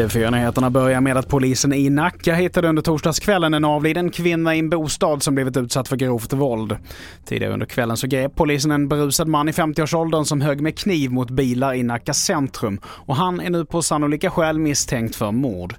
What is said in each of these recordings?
TV4-nyheterna börjar med att polisen i Nacka hittade under torsdagskvällen en avliden kvinna i en bostad som blivit utsatt för grovt våld. Tidigare under kvällen så grep polisen en berusad man i 50-årsåldern som högg med kniv mot bilar i Nacka centrum och han är nu på sannolika skäl misstänkt för mord.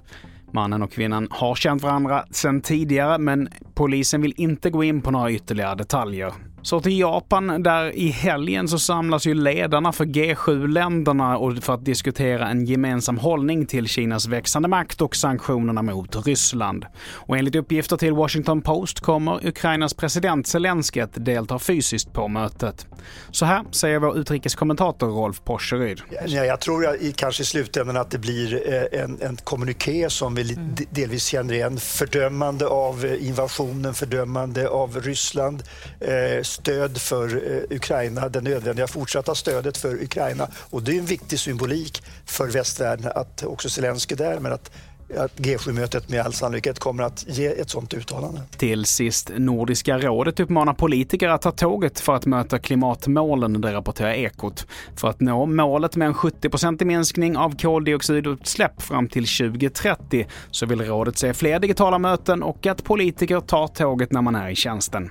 Mannen och kvinnan har känt varandra sedan tidigare men polisen vill inte gå in på några ytterligare detaljer. Så till Japan, där i helgen så samlas ju ledarna för G7-länderna för att diskutera en gemensam hållning till Kinas växande makt och sanktionerna mot Ryssland. Och enligt uppgifter till Washington Post kommer Ukrainas president Zelensky att delta fysiskt på mötet. Så här säger vår utrikeskommentator Rolf Porseryd. Ja, jag tror jag, kanske i slutändan att det blir eh, en, en kommuniké som vi mm. delvis känner igen. Fördömande av eh, invasionen, fördömande av Ryssland, eh, stöd för eh, Ukraina, det nödvändiga fortsatta stödet för Ukraina. Och det är en viktig symbolik för västvärlden att också Zelenskyj där, men att att G7-mötet med all sannolikhet kommer att ge ett sådant uttalande. Till sist, Nordiska rådet uppmanar politiker att ta tåget för att möta klimatmålen, det rapporterar Ekot. För att nå målet med en 70-procentig minskning av koldioxidutsläpp fram till 2030 så vill rådet se fler digitala möten och att politiker tar tåget när man är i tjänsten.